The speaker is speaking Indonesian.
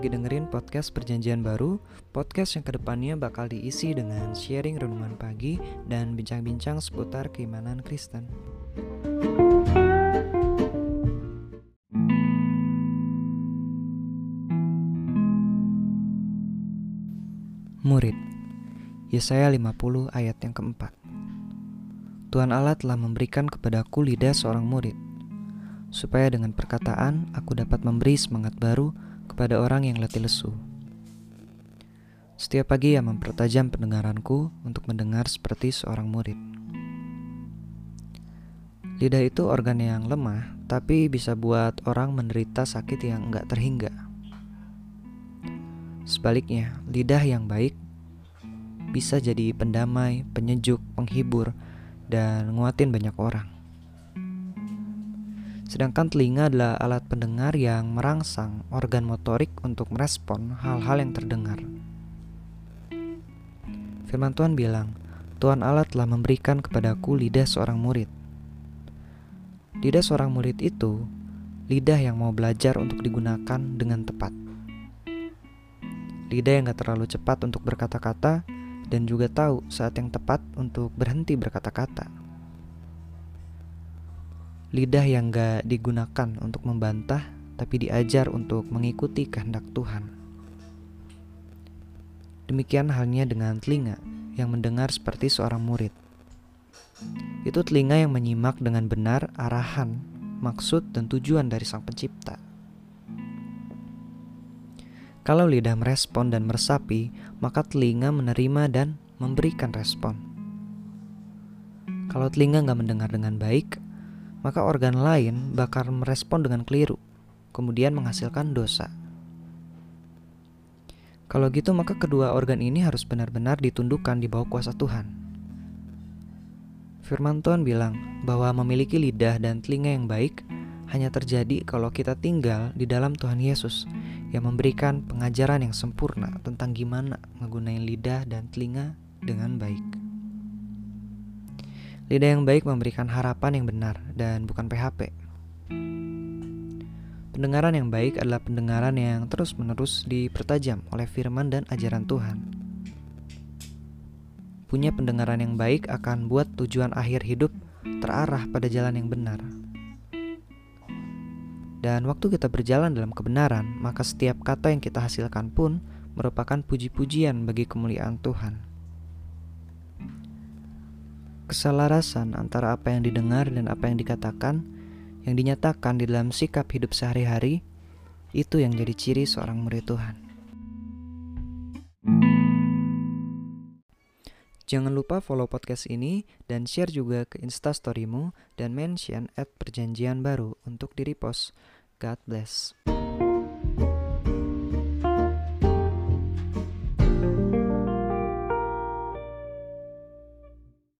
lagi dengerin podcast Perjanjian Baru, podcast yang ke depannya bakal diisi dengan sharing renungan pagi dan bincang-bincang seputar keimanan Kristen. Murid Yesaya 50 ayat yang keempat Tuhan Allah telah memberikan kepadaku lidah seorang murid supaya dengan perkataan aku dapat memberi semangat baru kepada orang yang letih lesu. Setiap pagi ia mempertajam pendengaranku untuk mendengar seperti seorang murid. Lidah itu organ yang lemah, tapi bisa buat orang menderita sakit yang enggak terhingga. Sebaliknya, lidah yang baik bisa jadi pendamai, penyejuk, penghibur, dan nguatin banyak orang. Sedangkan telinga adalah alat pendengar yang merangsang organ motorik untuk merespon hal-hal yang terdengar. Firman Tuhan bilang, Tuhan Allah telah memberikan kepadaku lidah seorang murid. Lidah seorang murid itu lidah yang mau belajar untuk digunakan dengan tepat. Lidah yang gak terlalu cepat untuk berkata-kata dan juga tahu saat yang tepat untuk berhenti berkata-kata lidah yang gak digunakan untuk membantah, tapi diajar untuk mengikuti kehendak Tuhan. Demikian halnya dengan telinga yang mendengar seperti seorang murid. Itu telinga yang menyimak dengan benar arahan, maksud, dan tujuan dari Sang Pencipta. Kalau lidah merespon dan meresapi, maka telinga menerima dan memberikan respon. Kalau telinga nggak mendengar dengan baik, maka organ lain bakal merespon dengan keliru, kemudian menghasilkan dosa. Kalau gitu, maka kedua organ ini harus benar-benar ditundukkan di bawah kuasa Tuhan. Firman Tuhan bilang bahwa memiliki lidah dan telinga yang baik hanya terjadi kalau kita tinggal di dalam Tuhan Yesus yang memberikan pengajaran yang sempurna tentang gimana menggunakan lidah dan telinga dengan baik. Lidah yang baik memberikan harapan yang benar dan bukan PHP. Pendengaran yang baik adalah pendengaran yang terus-menerus dipertajam oleh firman dan ajaran Tuhan. Punya pendengaran yang baik akan buat tujuan akhir hidup terarah pada jalan yang benar. Dan waktu kita berjalan dalam kebenaran, maka setiap kata yang kita hasilkan pun merupakan puji-pujian bagi kemuliaan Tuhan keselarasan antara apa yang didengar dan apa yang dikatakan, yang dinyatakan di dalam sikap hidup sehari-hari, itu yang jadi ciri seorang murid Tuhan. Jangan lupa follow podcast ini dan share juga ke instastorymu dan mention at perjanjian baru untuk di repost. God bless.